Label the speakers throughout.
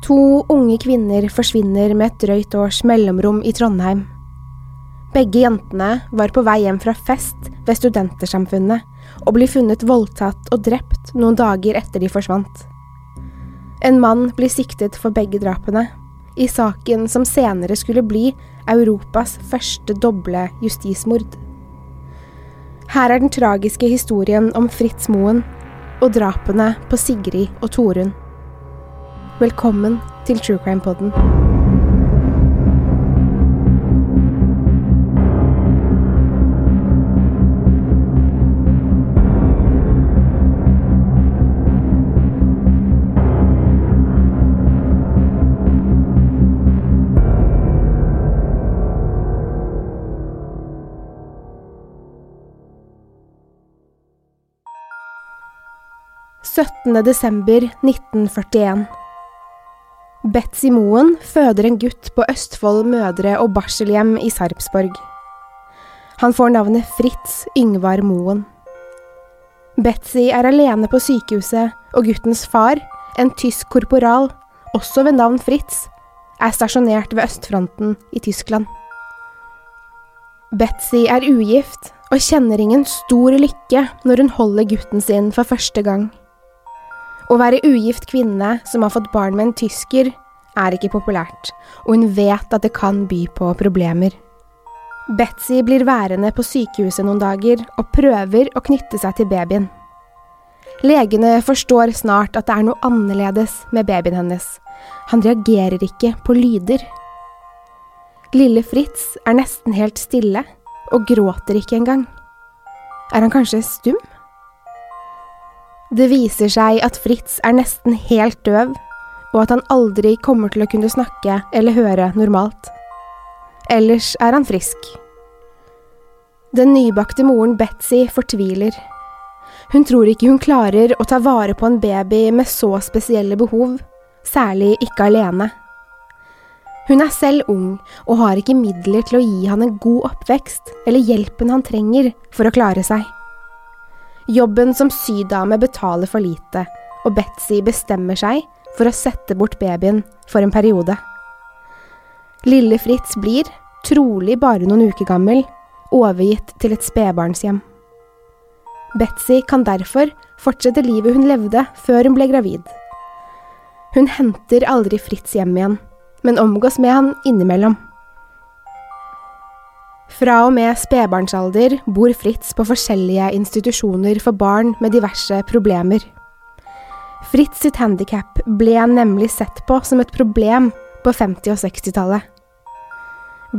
Speaker 1: To unge kvinner forsvinner med et drøyt års mellomrom i Trondheim. Begge jentene var på vei hjem fra fest ved Studentersamfunnet og blir funnet voldtatt og drept noen dager etter de forsvant. En mann blir siktet for begge drapene, i saken som senere skulle bli Europas første doble justismord. Her er den tragiske historien om Fritz Moen og drapene på Sigrid og Torunn. Velkommen til True Crime Podden. «17. desember 1941. Betzy Moen føder en gutt på Østfold mødre- og barselhjem i Sarpsborg. Han får navnet Fritz Yngvar Moen. Betzy er alene på sykehuset, og guttens far, en tysk korporal, også ved navn Fritz, er stasjonert ved østfronten i Tyskland. Betzy er ugift og kjenner ingen stor lykke når hun holder gutten sin for første gang. Å være ugift kvinne som har fått barn med en tysker, er ikke populært, og hun vet at det kan by på problemer. Betzy blir værende på sykehuset noen dager og prøver å knytte seg til babyen. Legene forstår snart at det er noe annerledes med babyen hennes. Han reagerer ikke på lyder. Lille Fritz er nesten helt stille og gråter ikke engang. Er han kanskje stum? Det viser seg at Fritz er nesten helt døv, og at han aldri kommer til å kunne snakke eller høre normalt. Ellers er han frisk. Den nybakte moren Betzy fortviler. Hun tror ikke hun klarer å ta vare på en baby med så spesielle behov, særlig ikke alene. Hun er selv ung og har ikke midler til å gi han en god oppvekst eller hjelpen han trenger for å klare seg. Jobben som sydame betaler for lite, og Betzy bestemmer seg for å sette bort babyen for en periode. Lille Fritz blir, trolig bare noen uker gammel, overgitt til et spedbarnshjem. Betzy kan derfor fortsette livet hun levde før hun ble gravid. Hun henter aldri Fritz hjem igjen, men omgås med han innimellom. Fra og med spedbarnsalder bor Fritz på forskjellige institusjoner for barn med diverse problemer. Fritz sitt handikap ble nemlig sett på som et problem på 50- og 60-tallet.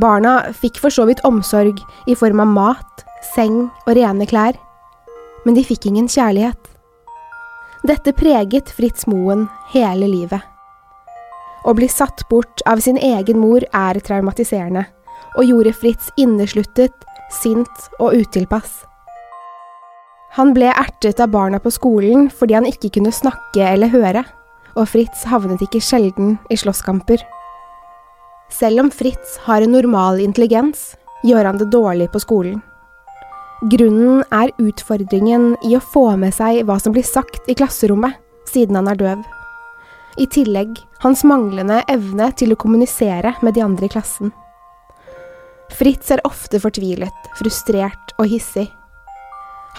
Speaker 1: Barna fikk for så vidt omsorg i form av mat, seng og rene klær, men de fikk ingen kjærlighet. Dette preget Fritz Moen hele livet. Å bli satt bort av sin egen mor er traumatiserende, og gjorde Fritz innesluttet, sint og utilpass. Han ble ertet av barna på skolen fordi han ikke kunne snakke eller høre, og Fritz havnet ikke sjelden i slåsskamper. Selv om Fritz har en normal intelligens, gjør han det dårlig på skolen. Grunnen er utfordringen i å få med seg hva som blir sagt i klasserommet, siden han er døv. I tillegg hans manglende evne til å kommunisere med de andre i klassen. Fritz er ofte fortvilet, frustrert og hissig.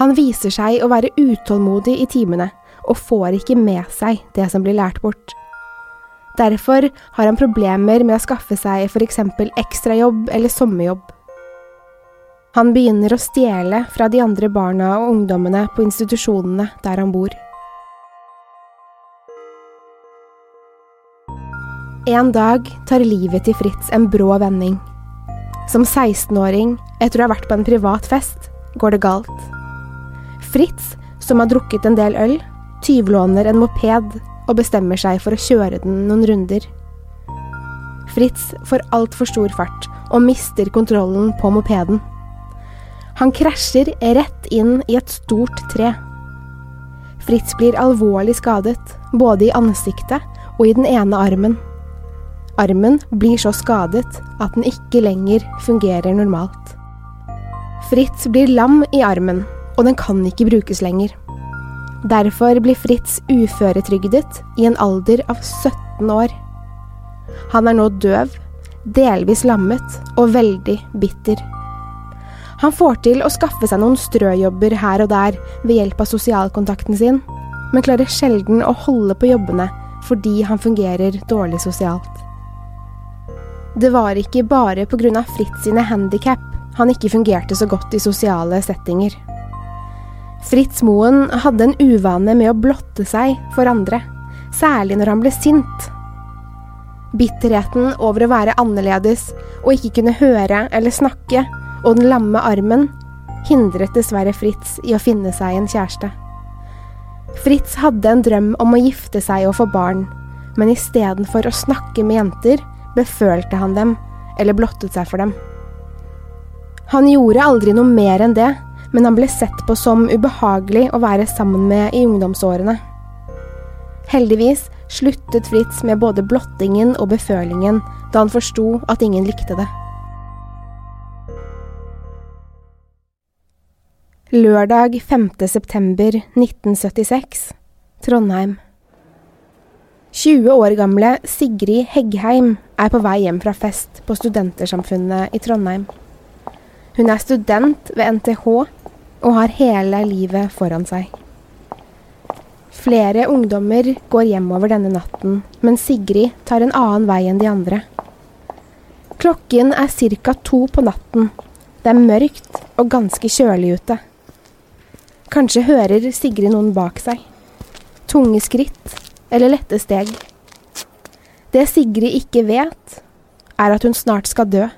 Speaker 1: Han viser seg å være utålmodig i timene, og får ikke med seg det som blir lært bort. Derfor har han problemer med å skaffe seg eksempel ekstrajobb eller sommerjobb. Han begynner å stjele fra de andre barna og ungdommene på institusjonene der han bor. En dag tar livet til Fritz en brå vending. Som 16-åring, etter å ha vært på en privat fest, går det galt. Fritz, som har drukket en del øl, tyvlåner en moped og bestemmer seg for å kjøre den noen runder. Fritz får altfor stor fart og mister kontrollen på mopeden. Han krasjer rett inn i et stort tre. Fritz blir alvorlig skadet, både i ansiktet og i den ene armen. Armen blir så skadet at den ikke lenger fungerer normalt. Fritz blir lam i armen, og den kan ikke brukes lenger. Derfor blir Fritz uføretrygdet i en alder av 17 år. Han er nå døv, delvis lammet og veldig bitter. Han får til å skaffe seg noen strøjobber her og der ved hjelp av sosialkontakten sin, men klarer sjelden å holde på jobbene fordi han fungerer dårlig sosialt. Det var ikke bare pga. Fritz sine handikap han ikke fungerte så godt i sosiale settinger. Fritz Moen hadde en uvane med å blotte seg for andre, særlig når han ble sint. Bitterheten over å være annerledes og ikke kunne høre eller snakke, og den lamme armen, hindret dessverre Fritz i å finne seg en kjæreste. Fritz hadde en drøm om å gifte seg og få barn, men istedenfor å snakke med jenter, befølte han dem, eller blottet seg for dem. Han gjorde aldri noe mer enn det, men han ble sett på som ubehagelig å være sammen med i ungdomsårene. Heldigvis sluttet Fritz med både blottingen og befølingen da han forsto at ingen likte det. Lørdag 5. september 1976, Trondheim. 20 år gamle Sigrid Heggheim er på vei hjem fra fest på Studentersamfunnet i Trondheim. Hun er student ved NTH og har hele livet foran seg. Flere ungdommer går hjemover denne natten, men Sigrid tar en annen vei enn de andre. Klokken er ca. to på natten. Det er mørkt og ganske kjølig ute. Kanskje hører Sigrid noen bak seg. Tunge skritt eller lette steg. Det Sigrid ikke vet, er at hun snart skal dø.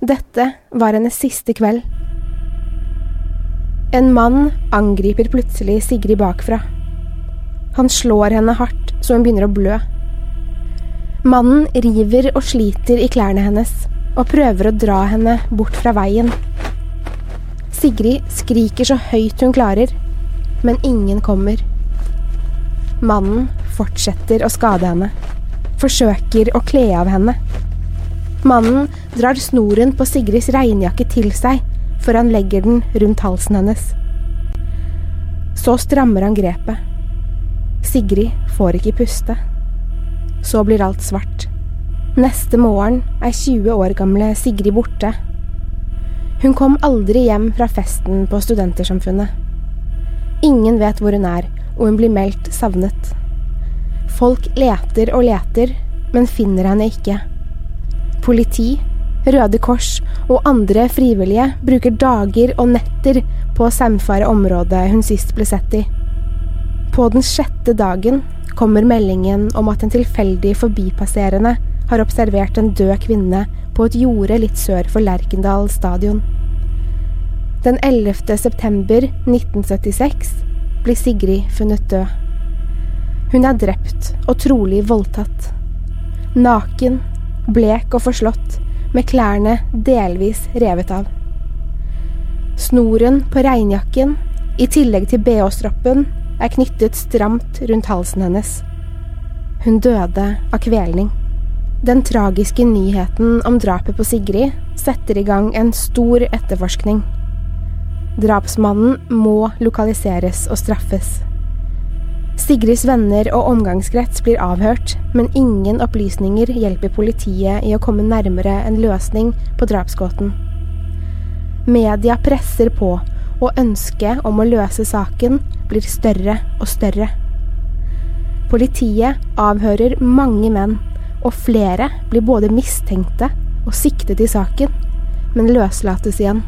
Speaker 1: Dette var hennes siste kveld. En mann angriper plutselig Sigrid bakfra. Han slår henne hardt så hun begynner å blø. Mannen river og sliter i klærne hennes og prøver å dra henne bort fra veien. Sigrid skriker så høyt hun klarer, men ingen kommer. Mannen fortsetter å skade henne, forsøker å kle av henne. Mannen drar snoren på Sigrids regnjakke til seg før han legger den rundt halsen hennes. Så strammer han grepet. Sigrid får ikke puste. Så blir alt svart. Neste morgen er 20 år gamle Sigrid borte. Hun kom aldri hjem fra festen på Studentersamfunnet. Ingen vet hvor hun er, og hun blir meldt savnet. Folk leter og leter, men finner henne ikke. Politi Røde Kors og andre frivillige bruker dager og netter på å saumfare området hun sist ble sett i. På den sjette dagen kommer meldingen om at en tilfeldig forbipasserende har observert en død kvinne på et jorde litt sør for Lerkendal stadion. Den 11. september 1976 blir Sigrid funnet død. Hun er drept og trolig voldtatt. Naken, blek og forslått med klærne delvis revet av. Snoren på regnjakken, i tillegg til bh-stroppen, er knyttet stramt rundt halsen hennes. Hun døde av kvelning. Den tragiske nyheten om drapet på Sigrid setter i gang en stor etterforskning. Drapsmannen må lokaliseres og straffes. Sigrids venner og omgangskrets blir avhørt, men ingen opplysninger hjelper politiet i å komme nærmere en løsning på drapsgåten. Media presser på, og ønsket om å løse saken blir større og større. Politiet avhører mange menn, og flere blir både mistenkte og siktet i saken, men løslates igjen.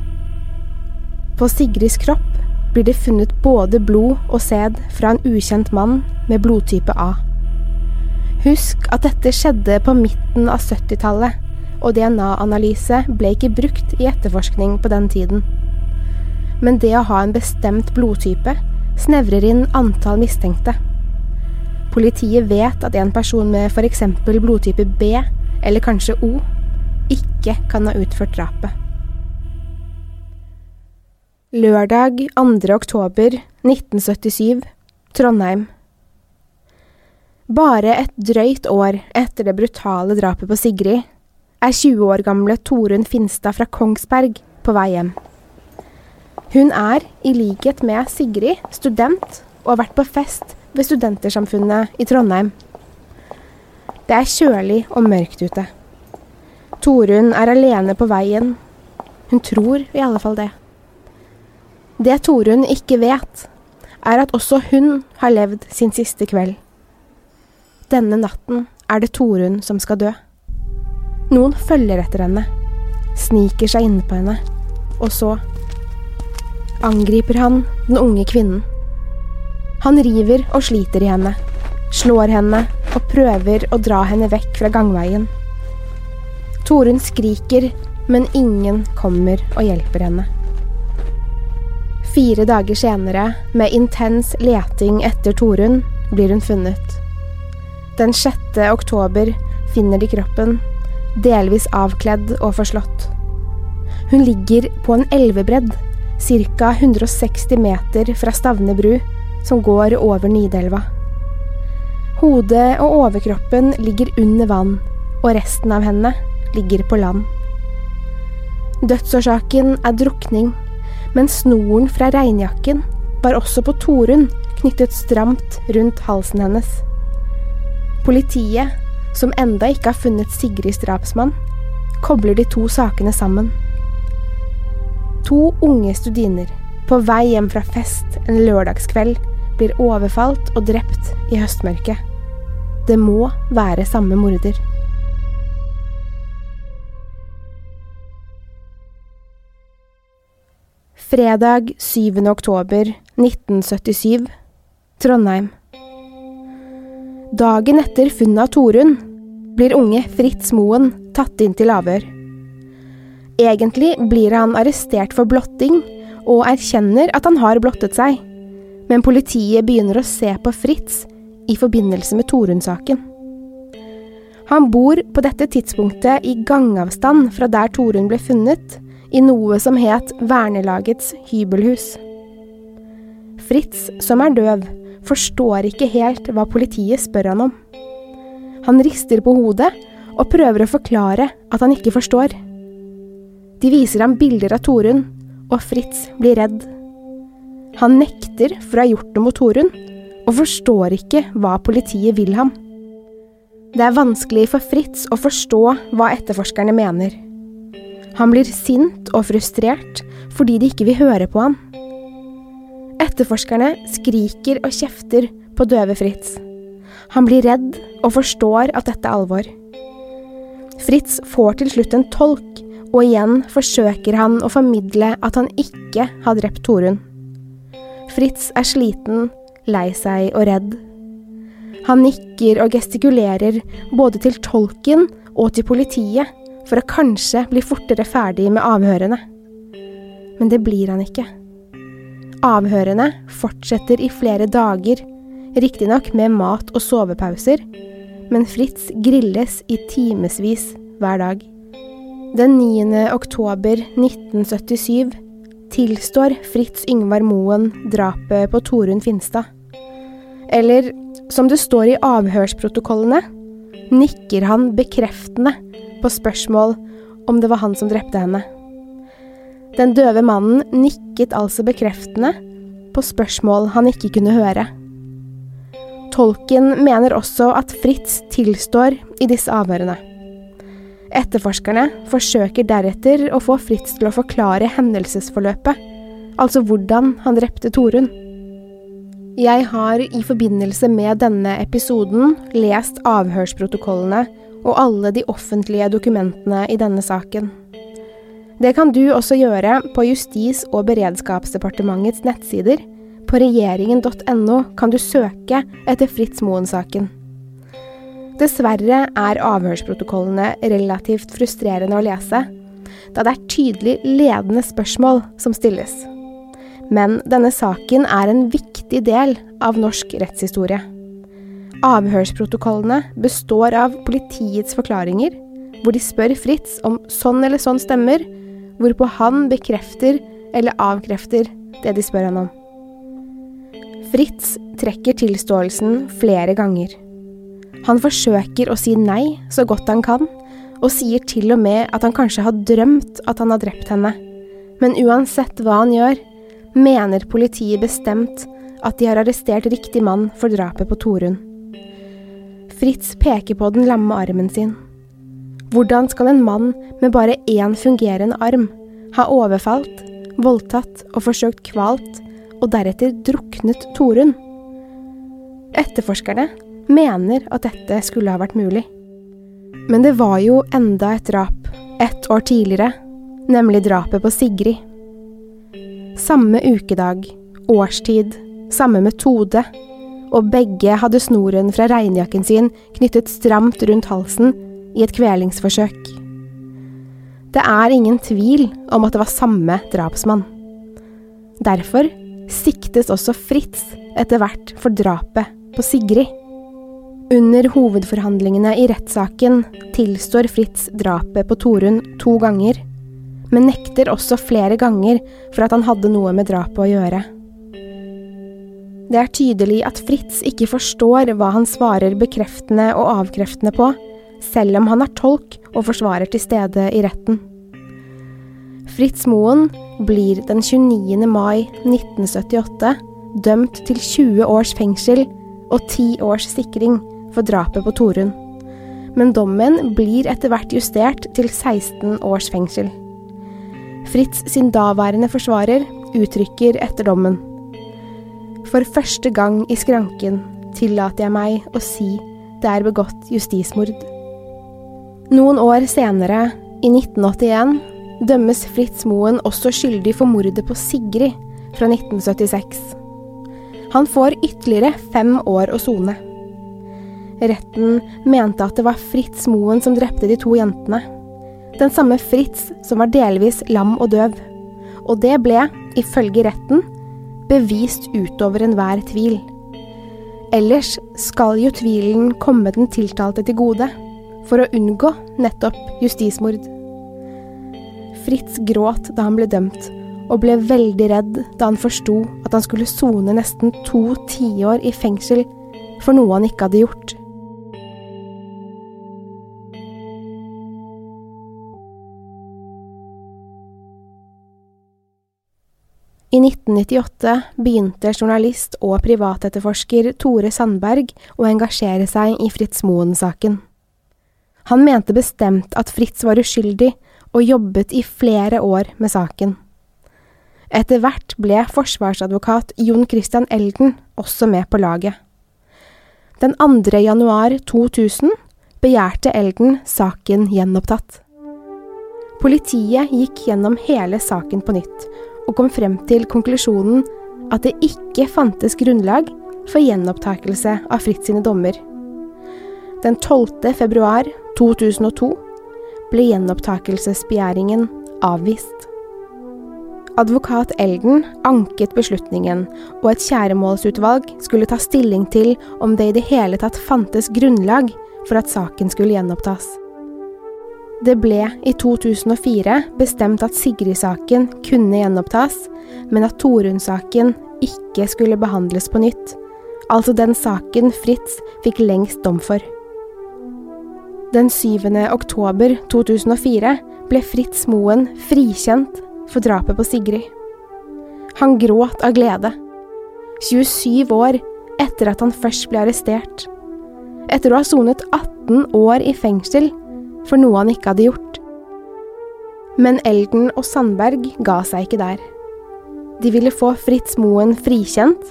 Speaker 1: På Sigrids kropp blir det funnet både blod og sæd fra en ukjent mann med blodtype A. Husk at dette skjedde på midten av 70-tallet, og DNA-analyse ble ikke brukt i etterforskning på den tiden. Men det å ha en bestemt blodtype snevrer inn antall mistenkte. Politiet vet at en person med f.eks. blodtype B, eller kanskje O, ikke kan ha utført drapet. Lørdag 2. oktober 1977, Trondheim. Bare et drøyt år etter det brutale drapet på Sigrid er 20 år gamle Torunn Finstad fra Kongsberg på vei hjem. Hun er, i likhet med Sigrid, student og har vært på fest ved Studentersamfunnet i Trondheim. Det er kjølig og mørkt ute. Torunn er alene på veien. Hun tror i alle fall det. Det Torunn ikke vet, er at også hun har levd sin siste kveld. Denne natten er det Torunn som skal dø. Noen følger etter henne, sniker seg inne på henne, og så angriper han den unge kvinnen. Han river og sliter i henne, slår henne og prøver å dra henne vekk fra gangveien. Torunn skriker, men ingen kommer og hjelper henne. Fire dager senere, med intens leting etter Torunn, blir hun funnet. Den 6. oktober finner de kroppen, delvis avkledd og forslått. Hun ligger på en elvebredd, ca. 160 meter fra Stavne bru, som går over Nidelva. Hodet og overkroppen ligger under vann, og resten av henne ligger på land. Dødsårsaken er drukning men snoren fra regnjakken var også på Torunn knyttet stramt rundt halsen hennes. Politiet, som enda ikke har funnet Sigrids drapsmann, kobler de to sakene sammen. To unge studiner på vei hjem fra fest en lørdagskveld blir overfalt og drept i høstmørket. Det må være samme morder. Fredag 7. oktober 1977 Trondheim. Dagen etter funnet av Torunn blir unge Fritz Moen tatt inn til avhør. Egentlig blir han arrestert for blotting, og erkjenner at han har blottet seg, men politiet begynner å se på Fritz i forbindelse med Torunn-saken. Han bor på dette tidspunktet i gangavstand fra der Torunn ble funnet, i noe som het Vernelagets hybelhus. Fritz, som er døv, forstår ikke helt hva politiet spør han om. Han rister på hodet og prøver å forklare at han ikke forstår. De viser ham bilder av Torunn, og Fritz blir redd. Han nekter for å ha gjort noe mot Torunn, og forstår ikke hva politiet vil ham. Det er vanskelig for Fritz å forstå hva etterforskerne mener. Han blir sint og frustrert fordi de ikke vil høre på han. Etterforskerne skriker og kjefter på døve Fritz. Han blir redd og forstår at dette er alvor. Fritz får til slutt en tolk, og igjen forsøker han å formidle at han ikke har drept Torunn. Fritz er sliten, lei seg og redd. Han nikker og gestikulerer både til tolken og til politiet for å kanskje bli fortere ferdig med avhørene. Men det blir han ikke. Avhørene fortsetter i flere dager, riktignok med mat og sovepauser, men Fritz grilles i timevis hver dag. Den 9. oktober 1977 tilstår Fritz Yngvar Moen drapet på Torunn Finstad. Eller som det står i avhørsprotokollene, nikker han bekreftende på spørsmål om det var han som drepte henne. Den døve mannen nikket altså bekreftende på spørsmål han ikke kunne høre. Tolken mener også at Fritz tilstår i disse avhørene. Etterforskerne forsøker deretter å få Fritz til å forklare hendelsesforløpet, altså hvordan han drepte Torunn. Jeg har i forbindelse med denne episoden lest avhørsprotokollene og alle de offentlige dokumentene i denne saken. Det kan du også gjøre på Justis- og beredskapsdepartementets nettsider. På regjeringen.no kan du søke etter Fritz Moen-saken. Dessverre er avhørsprotokollene relativt frustrerende å lese, da det er tydelig ledende spørsmål som stilles. Men denne saken er en viktig del av norsk rettshistorie. Avhørsprotokollene består av politiets forklaringer, hvor de spør Fritz om sånn eller sånn stemmer, hvorpå han bekrefter eller avkrefter det de spør han om. Fritz trekker tilståelsen flere ganger. Han forsøker å si nei så godt han kan, og sier til og med at han kanskje har drømt at han har drept henne. Men uansett hva han gjør, mener politiet bestemt at de har arrestert riktig mann for drapet på Torunn. Fritz peker på den lamme armen sin. Hvordan skal en mann med bare én fungerende arm ha overfalt, voldtatt og forsøkt kvalt, og deretter druknet Torunn? Etterforskerne mener at dette skulle ha vært mulig. Men det var jo enda et drap, ett år tidligere, nemlig drapet på Sigrid. Samme ukedag, årstid, samme metode, og begge hadde snoren fra regnjakken sin knyttet stramt rundt halsen i et kvelingsforsøk. Det er ingen tvil om at det var samme drapsmann. Derfor siktes også Fritz etter hvert for drapet på Sigrid. Under hovedforhandlingene i rettssaken tilstår Fritz drapet på Torunn to ganger, men nekter også flere ganger for at han hadde noe med drapet å gjøre. Det er tydelig at Fritz ikke forstår hva han svarer bekreftende og avkreftende på, selv om han er tolk og forsvarer til stede i retten. Fritz Moen blir den 29. mai 1978 dømt til 20 års fengsel og 10 års sikring for drapet på Torunn. Men dommen blir etter hvert justert til 16 års fengsel. Fritz sin daværende forsvarer uttrykker etter dommen. For første gang i skranken tillater jeg meg å si det er begått justismord. Noen år senere, i 1981, dømmes Fritz Moen også skyldig for mordet på Sigrid fra 1976. Han får ytterligere fem år å sone. Retten mente at det var Fritz Moen som drepte de to jentene. Den samme Fritz som var delvis lam og døv. Og det ble, ifølge retten, bevist utover enhver tvil. Ellers skal jo tvilen komme den tiltalte til gode, for å unngå nettopp justismord. Fritz gråt da han ble dømt, og ble veldig redd da han forsto at han skulle sone nesten to tiår i fengsel for noe han ikke hadde gjort. I 1998 begynte journalist og privatetterforsker Tore Sandberg å engasjere seg i Fritz Moen-saken. Han mente bestemt at Fritz var uskyldig, og jobbet i flere år med saken. Etter hvert ble forsvarsadvokat Jon Christian Elden også med på laget. Den 2. januar 2000 begjærte Elden saken gjenopptatt. Politiet gikk gjennom hele saken på nytt, og kom frem til konklusjonen at det ikke fantes grunnlag for gjenopptakelse av Fritz sine dommer. Den 12. februar 2002 ble gjenopptakelsesbegjæringen avvist. Advokat Elden anket beslutningen, og et kjæremålsutvalg skulle ta stilling til om det i det hele tatt fantes grunnlag for at saken skulle gjenopptas. Det ble i 2004 bestemt at Sigrid-saken kunne gjenopptas, men at Torunn-saken ikke skulle behandles på nytt, altså den saken Fritz fikk lengst dom for. Den 7. oktober 2004 ble Fritz Moen frikjent for drapet på Sigrid. Han gråt av glede. 27 år etter at han først ble arrestert. Etter å ha sonet 18 år i fengsel for noe han ikke hadde gjort. Men Elden og Sandberg ga seg ikke der. De ville få Fritz Moen frikjent,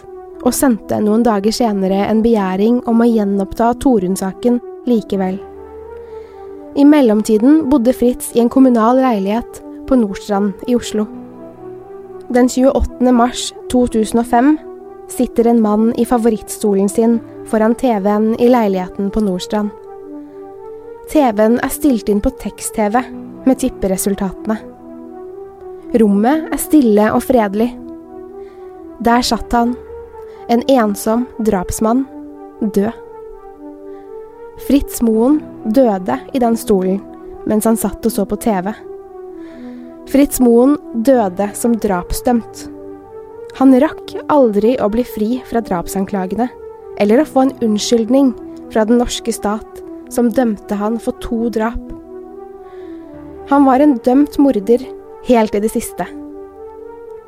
Speaker 1: og sendte noen dager senere en begjæring om å gjenoppta Torunn-saken likevel. I mellomtiden bodde Fritz i en kommunal leilighet på Nordstrand i Oslo. Den 28. mars 2005 sitter en mann i favorittstolen sin foran TV-en i leiligheten på Nordstrand. TV-en er stilt inn på tekst-TV med tipperesultatene. Rommet er stille og fredelig. Der satt han, en ensom drapsmann, død. Fritz Moen døde i den stolen mens han satt og så på TV. Fritz Moen døde som drapsdømt. Han rakk aldri å bli fri fra drapsanklagene, eller å få en unnskyldning fra den norske stat, som dømte han for to drap. Han var en dømt morder helt i det siste.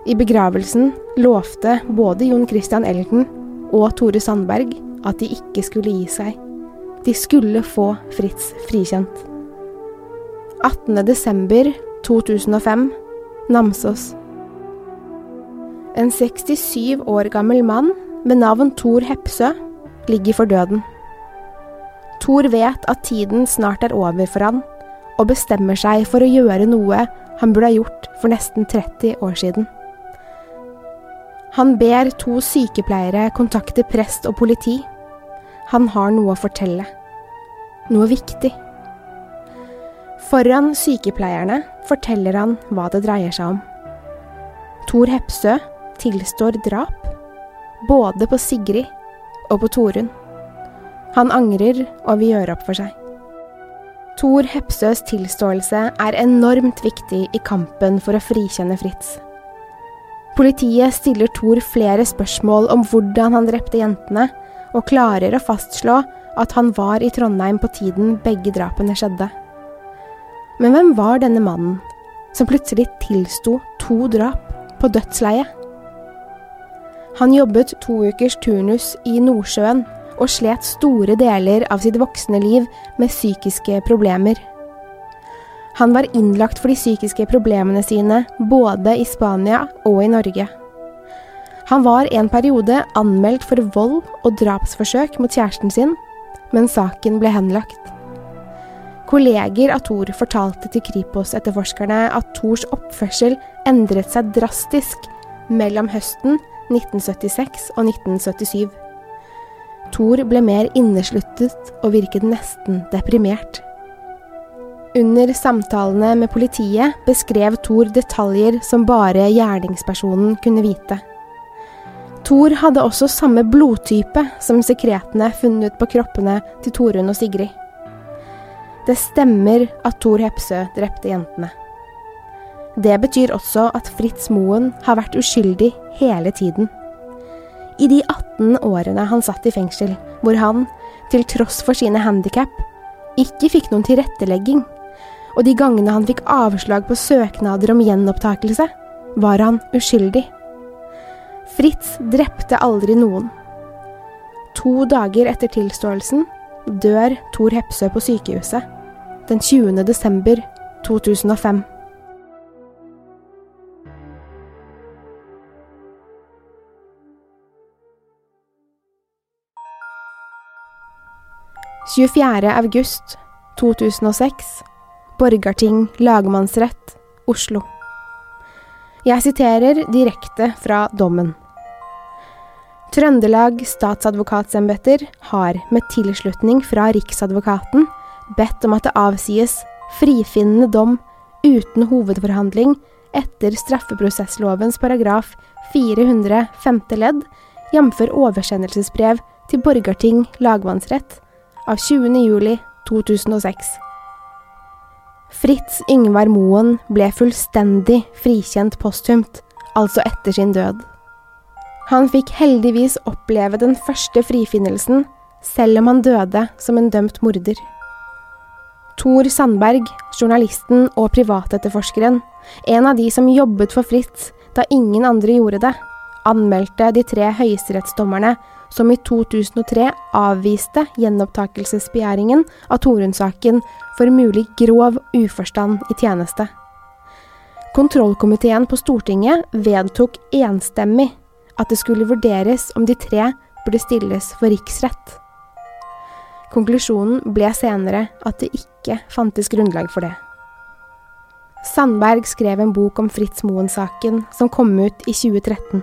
Speaker 1: I begravelsen lovte både Jon Christian Elden og Tore Sandberg at de ikke skulle gi seg. De skulle få Fritz frikjent. 18. desember 2005, Namsos. En 67 år gammel mann med navn Thor Hepsø ligger for døden. Thor vet at tiden snart er over for han, og bestemmer seg for å gjøre noe han burde ha gjort for nesten 30 år siden. Han ber to sykepleiere kontakte prest og politi. Han har noe å fortelle. Noe viktig. Foran sykepleierne forteller han hva det dreier seg om. Thor Hepsø tilstår drap, både på Sigrid og på Torunn. Han angrer og vil gjøre opp for seg. Thor Hepsøs tilståelse er enormt viktig i kampen for å frikjenne Fritz. Politiet stiller Thor flere spørsmål om hvordan han drepte jentene, og klarer å fastslå at han var i Trondheim på tiden begge drapene skjedde. Men hvem var denne mannen som plutselig tilsto to drap på dødsleiet? Han jobbet to ukers turnus i Nordsjøen og slet store deler av sitt voksne liv med psykiske problemer. Han var innlagt for de psykiske problemene sine både i Spania og i Norge. Han var en periode anmeldt for vold og drapsforsøk mot kjæresten sin, men saken ble henlagt. Kolleger av Thor fortalte til Kripos-etterforskerne at Thors oppførsel endret seg drastisk mellom høsten 1976 og 1977. Thor ble mer innesluttet og virket nesten deprimert. Under samtalene med politiet beskrev Thor detaljer som bare gjerningspersonen kunne vite. Thor hadde også samme blodtype som sekretene funnet på kroppene til Torunn og Sigrid. Det stemmer at Thor Hepsø drepte jentene. Det betyr også at Fritz Moen har vært uskyldig hele tiden. I de 18 årene han satt i fengsel, hvor han, til tross for sine handikap, ikke fikk noen tilrettelegging, og de gangene han fikk avslag på søknader om gjenopptakelse, var han uskyldig. Fritz drepte aldri noen. To dager etter tilståelsen dør Thor Hepsø på sykehuset, den 20. desember 2005. 24. august 2006 Borgarting lagmannsrett, Oslo. Jeg siterer direkte fra dommen. Trøndelag statsadvokatsembeter har, med tilslutning fra Riksadvokaten, bedt om at det avsies frifinnende dom uten hovedforhandling etter straffeprosesslovens paragraf 400 femte ledd, jf. oversendelsesbrev til Borgarting lagmannsrett av 20. juli 2006. Fritz Yngvar Moen ble fullstendig frikjent posthumt, altså etter sin død. Han fikk heldigvis oppleve den første frifinnelsen, selv om han døde som en dømt morder. Tor Sandberg, journalisten og privatetterforskeren, en av de som jobbet for Fritz da ingen andre gjorde det, anmeldte de tre høyesterettsdommerne som i 2003 avviste gjenopptakelsesbegjæringen av Torunn-saken for mulig grov uforstand i tjeneste. Kontrollkomiteen på Stortinget vedtok enstemmig at det skulle vurderes om de tre burde stilles for riksrett. Konklusjonen ble senere at det ikke fantes grunnlag for det. Sandberg skrev en bok om Fritz Moen-saken som kom ut i 2013.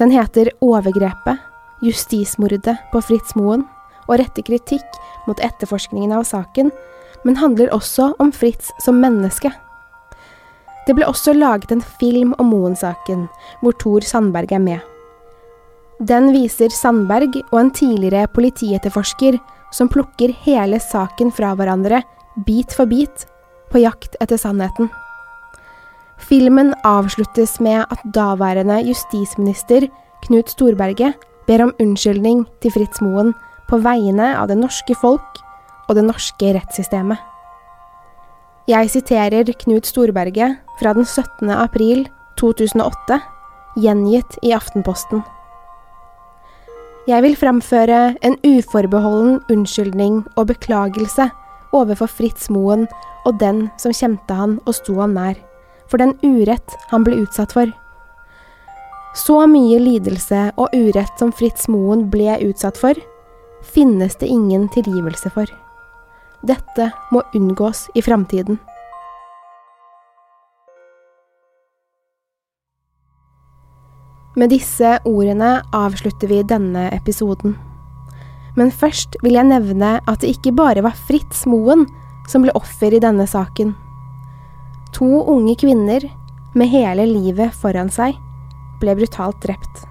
Speaker 1: Den heter Overgrepet justismordet på Fritz Moen og rette kritikk mot etterforskningen av saken, men handler også om Fritz som menneske. Det ble også laget en film om Moen-saken, hvor Tor Sandberg er med. Den viser Sandberg og en tidligere politietterforsker som plukker hele saken fra hverandre, bit for bit, på jakt etter sannheten. Filmen avsluttes med at daværende justisminister Knut Storberget ber om unnskyldning til Fritz Moen på vegne av det norske folk og det norske rettssystemet. Jeg siterer Knut Storberget fra den 17. april 2008, gjengitt i Aftenposten. Jeg vil framføre en uforbeholden unnskyldning og beklagelse overfor Fritz Moen og den som kjente han og sto han nær, for den urett han ble utsatt for. Så mye lidelse og urett som Fritz Moen ble utsatt for, finnes det ingen tilgivelse for. Dette må unngås i framtiden. Med disse ordene avslutter vi denne episoden. Men først vil jeg nevne at det ikke bare var Fritz Moen som ble offer i denne saken. To unge kvinner, med hele livet foran seg, ble brutalt drept.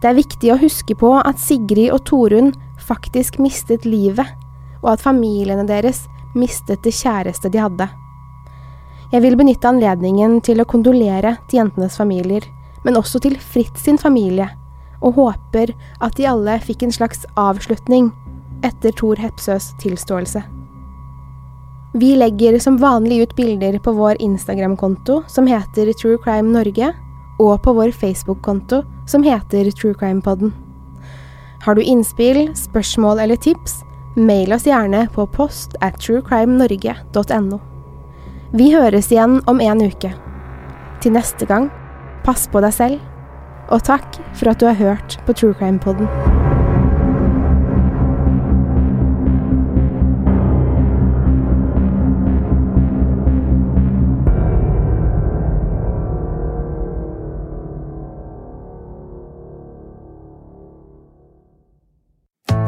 Speaker 1: Det er viktig å huske på at Sigrid og Torunn faktisk mistet livet, og at familiene deres mistet det kjæreste de hadde. Jeg vil benytte anledningen til å kondolere til jentenes familier, men også til Fritz sin familie, og håper at de alle fikk en slags avslutning etter Thor Hepsøs tilståelse. Vi legger som vanlig ut bilder på vår Instagram-konto som heter True Crime Norge, og på vår Facebook-konto som heter True Crime Podden. Har du innspill, spørsmål eller tips, mail oss gjerne på post at truecrimenorge.no. Vi høres igjen om en uke. Til neste gang, pass på deg selv, og takk for at du har hørt på True Crime Podden.